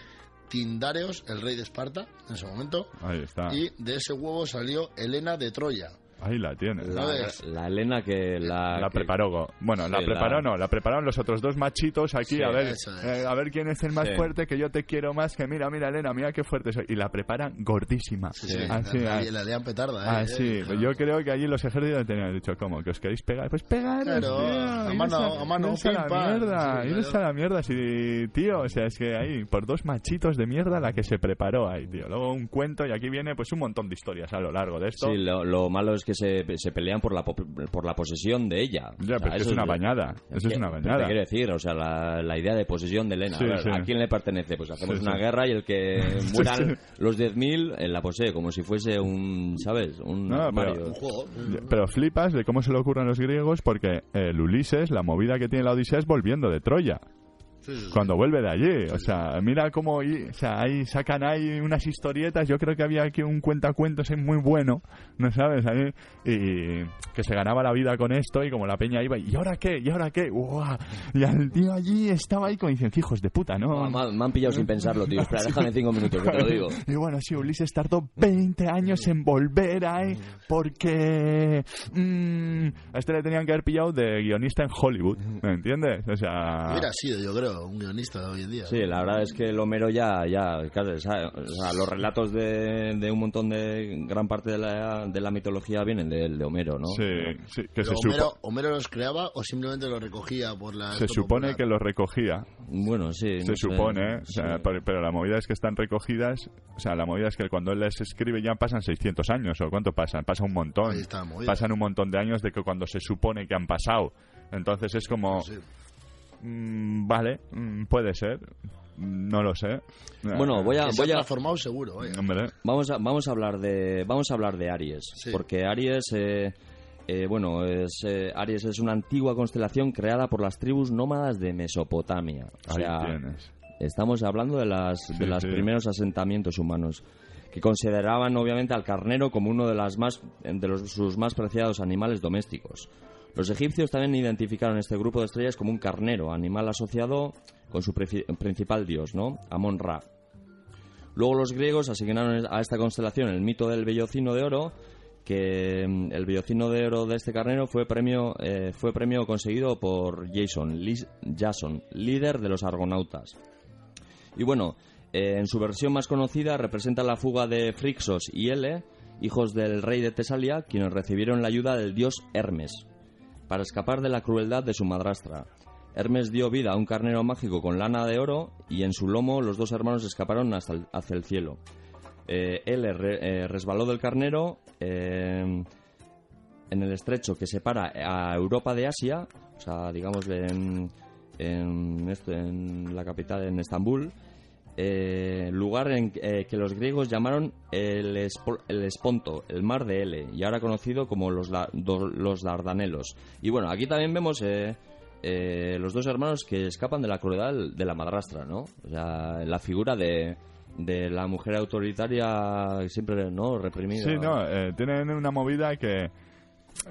Tindareos, el rey de Esparta, en ese momento, Ahí está. y de ese huevo salió Helena de Troya. Ahí la tienes. La, la Elena que la... La que- preparó. Bueno, Sí, la preparó la- no, la prepararon los otros dos machitos aquí Sí, a ver es. eh, a ver quién es el más Sí. fuerte, que yo te quiero más, que mira, mira Elena, mira qué fuerte soy. Y la preparan gordísima. Sí, sí, Así, la, ah, la, la lian petarda, ¿eh? así. Eh, yo creo que allí los ejércitos tenían dicho, ¿cómo? ¿Que os queréis pegar? Pues pegaros, Claro, tío. a mano- a mano, a la pam. mierda, Sí, iros claro. a la mierda. Sí, tío, o sea, es que ahí, por dos machitos de mierda la que se preparó ahí, tío. Luego un cuento y aquí viene pues un montón de historias a lo largo de esto. Sí, lo, lo malo es que se, se pelean por la, po- por la posesión de ella. Ya, O sea, pero es que eso es una bañada. Eso es que- una bañada. quiero decir, o sea, la, la idea de posesión de Elena. Sí, a, ver, sí. ¿a quién le pertenece? Pues hacemos Sí, una sí. guerra y el que [laughs] mueran los 10.000 él la posee, como si fuese un, ¿sabes? Un No, pero-. Un juego. Pero flipas de cómo se le ocurren a los griegos porque el Ulises, la movida que tiene la Odisea es volviendo de Troya. Sí, sí, sí. cuando vuelve de allí. O sea, mira cómo o sea, ahí sacan ahí unas historietas. Yo creo que había aquí un cuentacuentos muy bueno, ¿no sabes? Ahí, y que se ganaba la vida con esto y como la peña iba, ¿y ahora qué? ¿Y ahora qué? ¡Uah! Y el tío allí estaba ahí como diciendo, hijos de puta, ¿no? Ah, me, han- me han pillado sin pensarlo, tío. Espera, déjame cinco minutos, que te lo digo. Y bueno, sí, Ulises tardó 20 años en volver ahí porque mm, a este le tenían que haber pillado de guionista en Hollywood, ¿me entiendes? O sea... Hubiera sido, yo creo, un guionista de hoy en día. Sí, la verdad es que el Homero ya, ya, claro, o sea, o sea, los relatos de, de un montón de, gran parte de la, de la mitología vienen de, de Homero, ¿no? Sí, sí, que Pero se, Homero, supo- Homero los creaba o simplemente los recogía por la. se supone popular? que los recogía, Bueno, sí. se no supone, o sea, Sí. pero, pero la movida es que están recogidas, o sea, la movida es que cuando él les escribe ya pasan 600 años, ¿o cuánto pasan? Pasa un montón. Ahí está la movida. Pasan un montón de años de que cuando se supone que han pasado. Entonces es como, Sí. Mm, vale, mm, puede ser, no lo sé. Bueno, voy a, Que se ha voy a, transformado seguro, vaya. Hombre, vamos a, vamos a hablar de, vamos a hablar de Aries, Sí. porque Aries, eh, eh, bueno, es, eh, Aries es una antigua constelación creada por las tribus nómadas de Mesopotamia. O ahí sea, tienes. Estamos hablando de las Sí, de los sí. primeros asentamientos humanos que consideraban obviamente al carnero como uno de las más de los, sus más preciados animales domésticos. Los egipcios también identificaron este grupo de estrellas como un carnero, animal asociado con su principal dios, ¿no? Amon Ra. Luego los griegos asignaron a esta constelación el mito del bellocino de oro, que mm, el bellocino de oro de este carnero fue premio, eh, fue premio conseguido por Jason, Jason, líder de los argonautas. Y bueno, eh, en su versión más conocida representa la fuga de Frixos y Ele, hijos del rey de Tesalia, quienes recibieron la ayuda del dios Hermes, para escapar de la crueldad de su madrastra. Hermes dio vida a un carnero mágico con lana de oro y en su lomo los dos hermanos escaparon hacia el cielo. Eh, Ele re- eh, resbaló del carnero eh, en el estrecho que separa a Europa de Asia, o sea, digamos en, en la capital, en Estambul, eh, lugar en eh, que los griegos llamaron el, el Esponto, el mar de Ele, y ahora conocido como los, La- los Dardanelos. Y bueno, aquí también vemos eh, eh, los dos hermanos que escapan de la crueldad de la madrastra, ¿no? O sea, la figura de, de la mujer autoritaria siempre, ¿no? Reprimida. Sí, no, eh, tienen una movida que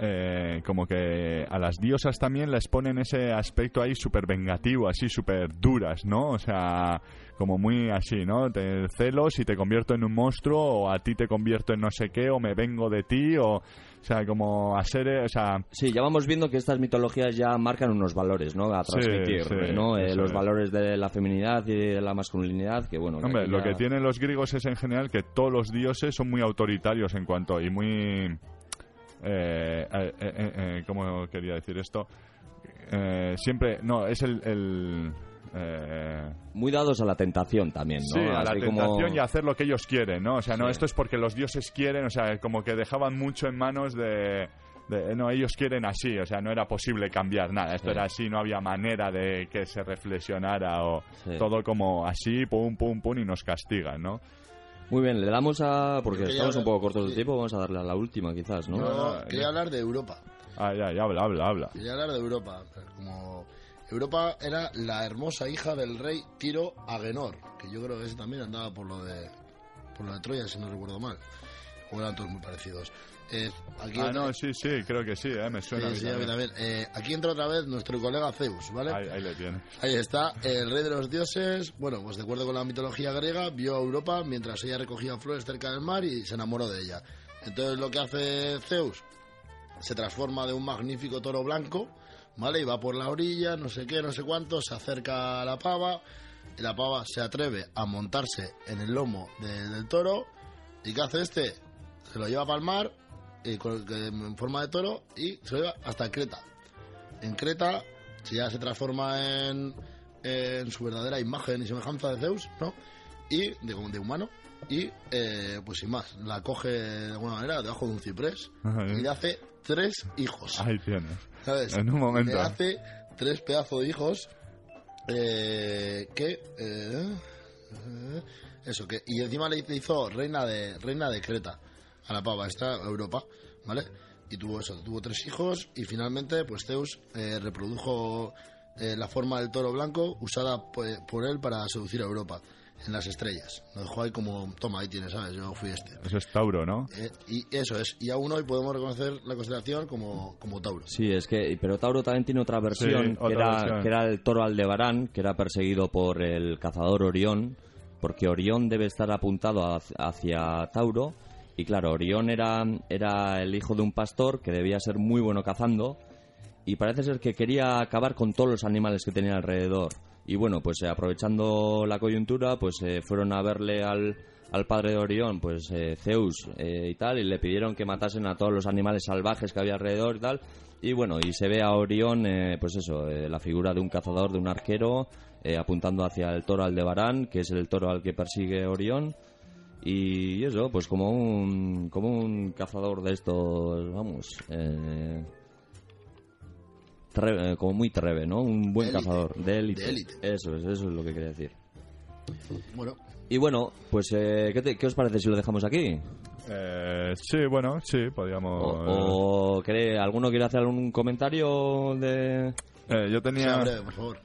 eh, como que a las diosas también les ponen ese aspecto ahí súper vengativo, así súper duras, ¿no? O sea, como muy así, ¿no? Te celos y te convierto en un monstruo o a ti te convierto en no sé qué o me vengo de ti o... O sea, como a ser, eh, o sea, Sí, ya vamos viendo que estas mitologías ya marcan unos valores, ¿no? A Sí, transmitir, sí, ¿no? Eh, los es. valores de la feminidad y de la masculinidad, que bueno... que Hombre, lo ya- que tienen los griegos es en general que todos los dioses son muy autoritarios en cuanto y muy eh, eh, eh, eh, ¿cómo quería decir esto? Eh, siempre, no, es el, el, eh, Muy dados a la tentación también, ¿no? sí, a la tentación como- y a hacer lo que ellos quieren, ¿no? O sea, no, Sí. esto es porque los dioses quieren, o sea, como que dejaban mucho en manos de, de- no, ellos quieren así, o sea, no era posible cambiar nada, esto Sí. era así, no había manera de que se reflexionara o Sí. todo como así, pum, pum, pum, y nos castigan, ¿no? Muy bien, le damos a... Porque estamos un poco cortos de sí. tiempo, vamos a darle a la última quizás, ¿no? Yo No, no, quería hablar de Europa. Ah, ya, ya, habla, habla, habla. Quería hablar de Europa. Como Europa era la hermosa hija del rey Tiro Agenor, que yo creo que ese también andaba por lo de por lo de Troya, si no recuerdo mal. O eran todos muy parecidos. Eh, aquí Ah, no, sí, sí, creo que sí, eh, me suena. a Sí, sí, a también. también. Eh, aquí entra otra vez nuestro colega Zeus, ¿vale? Ahí, ahí le tiene. Ahí está, el rey de los dioses, bueno, pues de acuerdo con la mitología griega, vio a Europa mientras ella recogía flores cerca del mar y se enamoró de ella. Entonces lo que hace Zeus, se transforma de un magnífico toro blanco, ¿vale? Y va por la orilla, no sé qué, no sé cuánto, se acerca a la pava, y la pava se atreve a montarse en el lomo de- del toro, ¿y qué hace este? Se lo lleva para el mar, con- que- en forma de toro, y se lo lleva hasta Creta. En Creta si ya se transforma en, en su verdadera imagen y semejanza de Zeus, ¿no? Y de, de humano. Y eh, pues sin más, la coge de alguna manera debajo de un ciprés Ajá, y le hace tres hijos. Ahí tienes. ¿Sabes? En un momento. Le hace tres pedazos de hijos eh, que. eh, eh, eso, que. Y encima le hizo reina de, reina de Creta a la pava, esta Europa, ¿vale? Y tuvo eso, tuvo tres hijos y finalmente, pues Zeus eh, reprodujo eh, la forma del toro blanco usada por, por él para seducir a Europa en las estrellas. Lo dejó ahí como, toma, ahí tienes, ¿sabes? Yo fui este. Eso es Tauro, ¿no? Eh, y eso es, y aún hoy podemos reconocer la constelación como, como Tauro. Sí, es que, pero Tauro también tiene otra versión, Sí, otra que, era, versión. que era el toro Aldebarán, que era perseguido por el cazador Orión, porque Orión debe estar apuntado hacia Tauro, y claro, Orión era, era el hijo de un pastor que debía ser muy bueno cazando, y parece ser que quería acabar con todos los animales que tenía alrededor. Y bueno, pues eh, aprovechando la coyuntura, pues eh, fueron a verle al, al padre de Orión, pues eh, Zeus eh, y tal, y le pidieron que matasen a todos los animales salvajes que había alrededor y tal. Y bueno, y se ve a Orión, pues eso, la figura de un cazador, de un arquero, apuntando hacia el toro Aldebarán, que es el toro al que persigue Orión. Y eso, pues como un, como un cazador de estos, vamos, eh, tre- eh, como muy treve, ¿no? Un buen De élite. cazador, de élite. De élite. Eso es, eso es lo que quería decir. Bueno, Y bueno, pues, eh, ¿qué, te- qué os parece si lo dejamos aquí? Eh, sí, bueno, sí, podríamos... ¿O, o cree- alguno quiere hacer algún comentario de...? Eh, yo tenía... breve, por favor.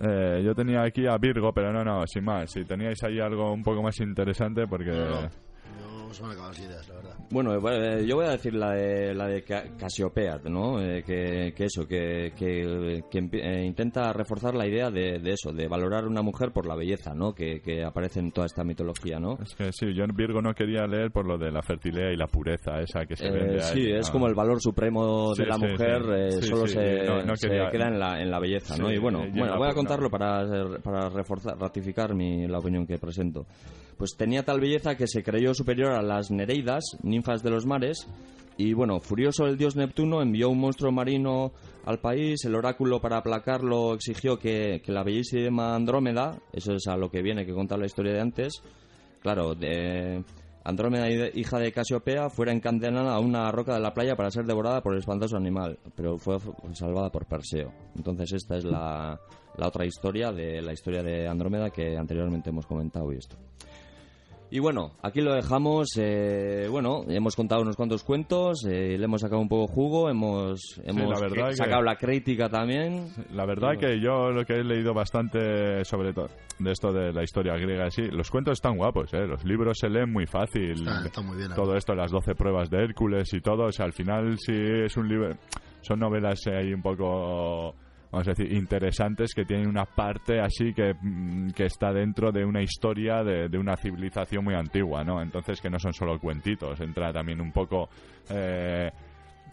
Eh, yo tenía aquí a Virgo, pero no, no, sin más. Si teníais ahí algo un poco más interesante, porque... No, se me han las ideas, la verdad. Bueno, eh, yo voy a decir la de, la de Ca- Casiopea, ¿no? Eh, que, que eso, que, que, que eh, intenta reforzar la idea de, de eso, de valorar a una mujer por la belleza, ¿no? Que, que aparece en toda esta mitología, ¿no? Es que sí, yo en Virgo no quería leer por lo de la fertilidad y la pureza, esa que se Eh, vende sí, ahí, es ¿no? como el valor supremo Sí, de la sí, mujer, sí. eh, solo se, no, no se queda en la, en la belleza, ¿no? Y bueno, bueno voy a contarlo para, para reforzar, ratificar mi, la opinión que presento. Pues tenía tal belleza que se creyó superior a las Nereidas, ninfas de los mares, y bueno, furioso el dios Neptuno envió un monstruo marino al país, el oráculo para aplacarlo exigió que, que la bellísima Andrómeda, eso es a lo que viene que contar la historia de antes, claro, Andrómeda, hija de Casiopea, fuera encadenada a una roca de la playa para ser devorada por el espantoso animal, pero fue salvada por Perseo. Entonces esta es la, la otra historia de la historia de Andrómeda que anteriormente hemos comentado y esto. Y bueno, aquí lo dejamos. eh, bueno, hemos contado unos cuantos cuentos, eh, le hemos sacado un poco jugo, hemos, hemos la que- sacado la crítica también. La verdad que yo lo que he leído bastante sobre todo de esto de la historia griega, sí, los cuentos están guapos, ¿eh? los libros se leen muy fácil. Está, está muy bien. todo esto, las 12 pruebas de Hércules y todo, o sea, al final sí es un libro, son novelas eh, ahí un poco, vamos a decir, interesantes que tienen una parte así que, mm, que está dentro de una historia de, de una civilización muy antigua, ¿no? Entonces que no son solo cuentitos, entra también un poco... eh,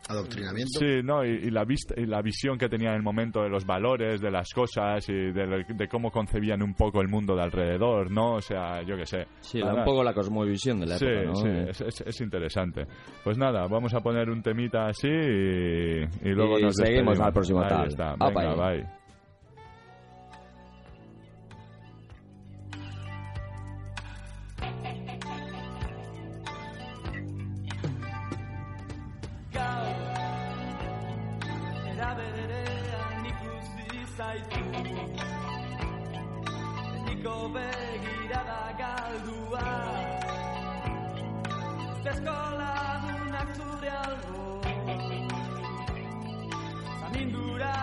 Adoctrinamiento. Sí, no, y, y la vista, y la visión que tenían en el momento de los valores, de las cosas y de, de cómo concebían un poco el mundo de alrededor, ¿no? O sea, yo qué sé. Sí, Nada. un poco la cosmovisión de la Sí, época, ¿no? sí, Eh, es, es- es interesante. Pues nada, vamos a poner un temita así y, y luego Y nos seguimos despedimos. al próximo Ahí tal. está. Venga, ahí. bye. Berean ikusi zaitu Betiko begirada galdua Ustezko lagunak zure albo Zamindura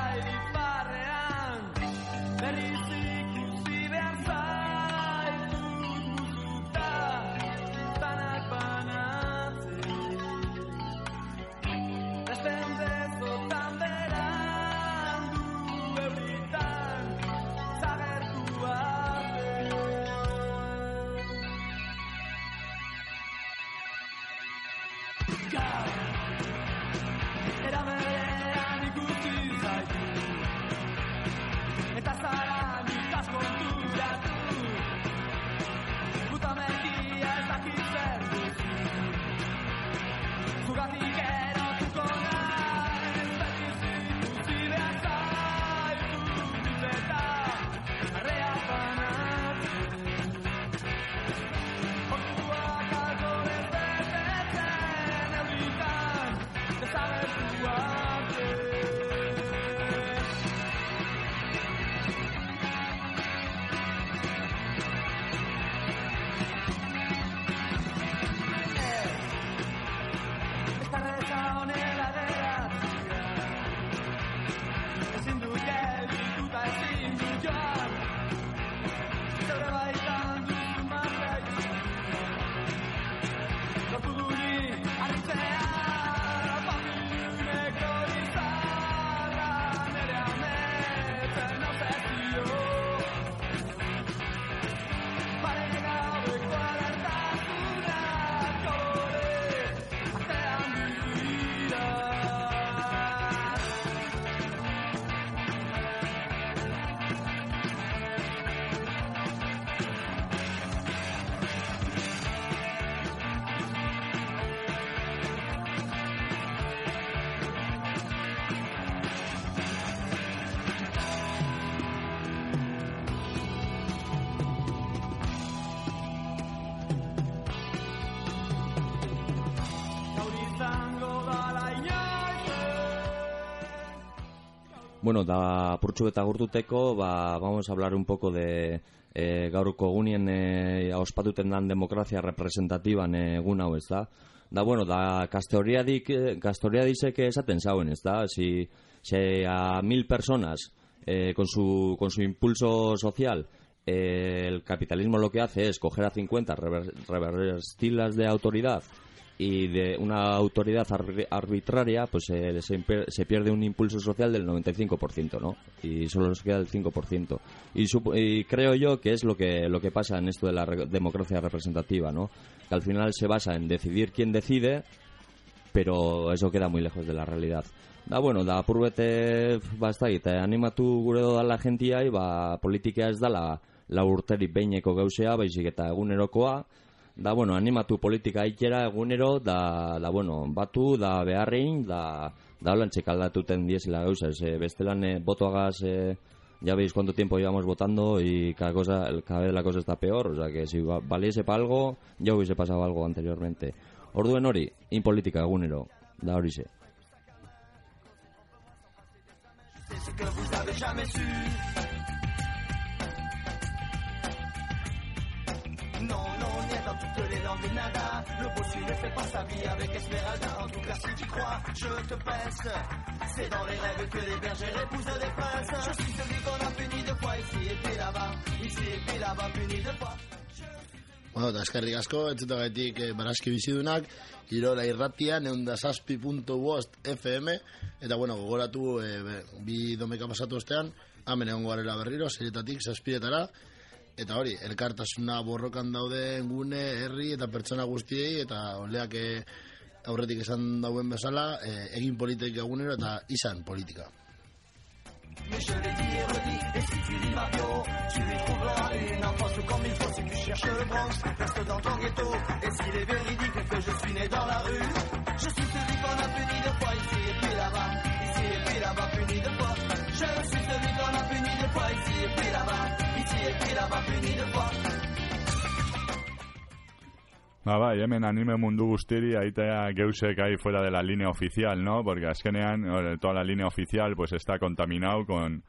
Bueno, da purtsu eta gurtuteko, ba, vamos a hablar un poco de e, gaurko egunien e, ospatuten dan demokrazia representatiban egun hau, ez da? Da, bueno, da, kastoriadik, kastoriadisek esaten zauen, ez da? Si, si a mil personas eh, con, su, con su impulso social eh, el capitalismo lo que hace es coger a 50, rever- de autoridad y de una autoridad arbi- arbitraria, pues eh, se, se pierde un impulso social del 95%, ¿no? Y solo nos queda el 5%. Y, y creo yo que es lo que, lo que pasa en esto de la re- democracia representativa, ¿no? Que al final se basa en decidir quién decide, pero eso queda muy lejos de la realidad. Da, bueno, da purbete, ba, ez dakit, eh, animatu gure dodala jentiai, ba, politika ez dala la urterik behineko gauzea, baizik eta egunerokoa, da, bueno, animatu politika aikera egunero, da, da bueno, batu, da beharrein, da, da holantxek aldatuten diezela gauza, eh, bestelan eh, botoagaz, eh, ya veis cuánto tiempo llevamos votando y cada cosa cada vez la cosa está peor, o sea que si va- valiese para algo, ya hubiese pasado algo anteriormente. Orduen hori, in politika egunero, da horixe. C'est ce que niet dans toutes les langues, nada. Le bossu ne fait pas sa vie avec Esmeralda. En tout cas, si tu crois, je te presse. C'est dans les rêves que les bergers épousent des princes. Je suis celui qu'on a puni deux fois ici et puis là-bas. Ici et puis là-bas, puni deux fois. Bueno, eta eskerrik asko, entzutagatik eh, baraski bizidunak, Irola irratia, neunda saspi punto bost FM, eta bueno, gogoratu eh, bi domeka pasatu ostean, hemen egon garela berriro, serietatik saspietara, eta hori, elkartasuna borrokan dauden gune, herri eta pertsona guztiei, eta oleak eh, aurretik esan dauen bezala, e, egin politika egunero eta izan politika. Je suis celui qu'on a puni de poids ici et puis là-bas. Ba, bai, hemen anime mundu guztiri aitea geusek ahí fuera de la línea oficial, ¿no? Porque azkenean eh, toda la línea oficial pues está contaminado con,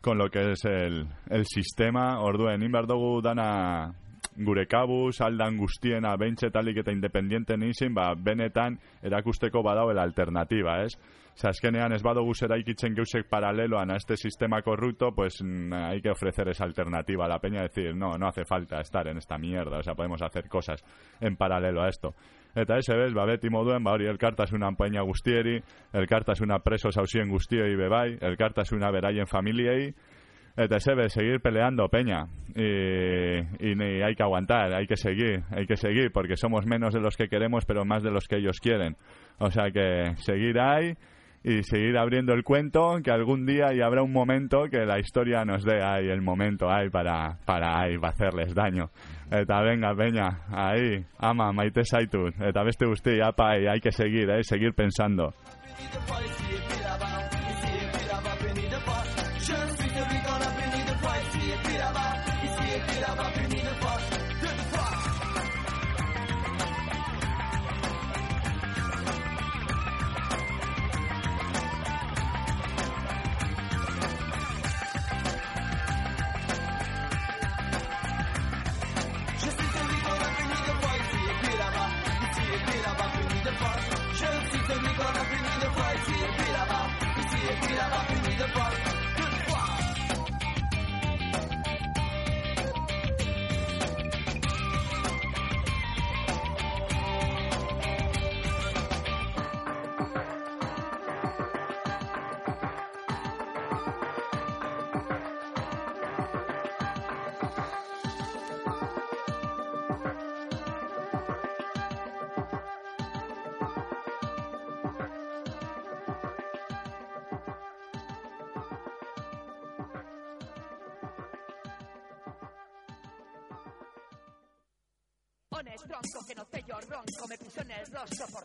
con lo que es el, el sistema. Orduen, inbar dugu dana gure kabuz, aldan guztiena, beintxe talik eta independienten izin, ba, benetan erakusteko badauela alternativa, ez? Oza, azkenean ez badugu zera ikitzen geusek paraleloan a este sistema corrupto, pues mm, hay que ofrecer esa alternativa a la peña, decir, no, no hace falta estar en esta mierda, o sea, podemos hacer cosas en paralelo a esto. Eta ese bez, ba, beti moduen, ba, hori elkartasuna peña guztieri, elkartasuna preso sausien guztioi bebai, elkartasuna beraien familiei, Eta ese ve, seguir peleando, Peña. Y, y ni hay que aguantar, hay que seguir, hay que seguir, porque somos menos de los que queremos, pero más de los que ellos quieren. O sea que seguir ahí y seguir abriendo el cuento, que algún día y habrá un momento que la historia nos dé ahí el momento ahí para, para ahí, para hacerles daño. Eta venga, Peña, ahí, ama, maite zaitut. Eta beste guzti, apa, ahí, hay que seguir, eh, seguir pensando.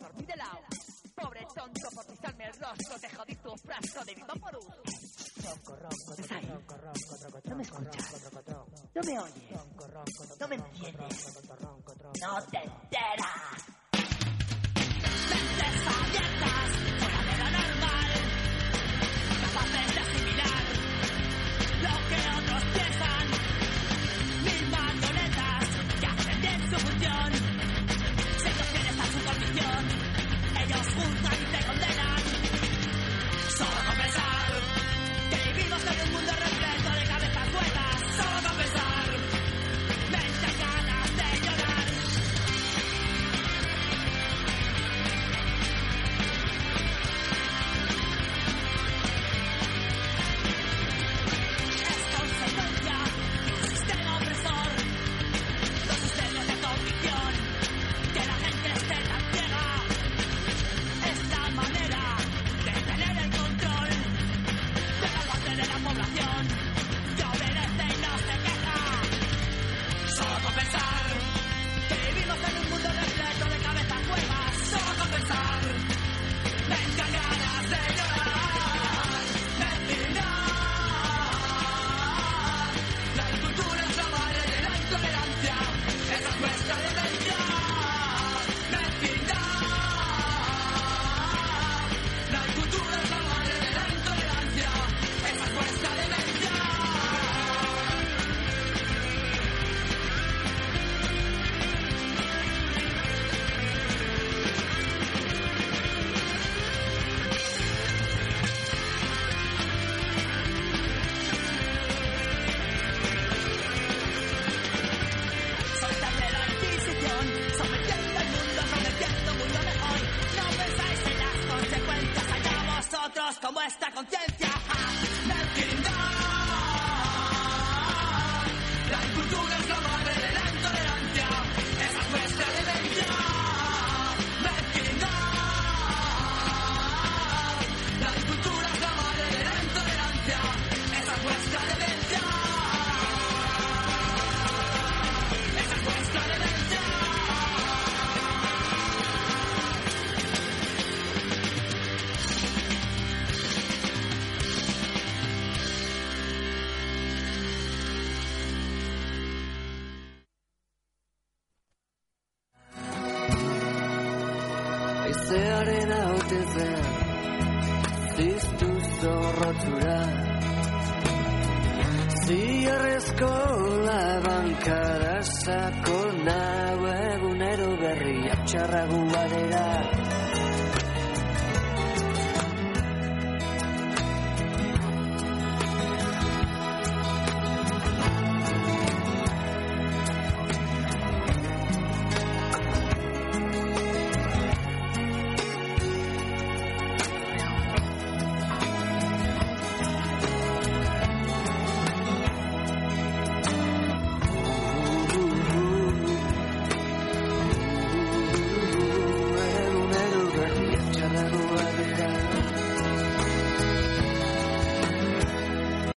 Dormir de lado. Pobre tonto por pisarme el rostro, te jodí tu frasco de viva por un. ¿Estás ahí? No me escuchas. No me oyes. No me entiendes. No te enteras.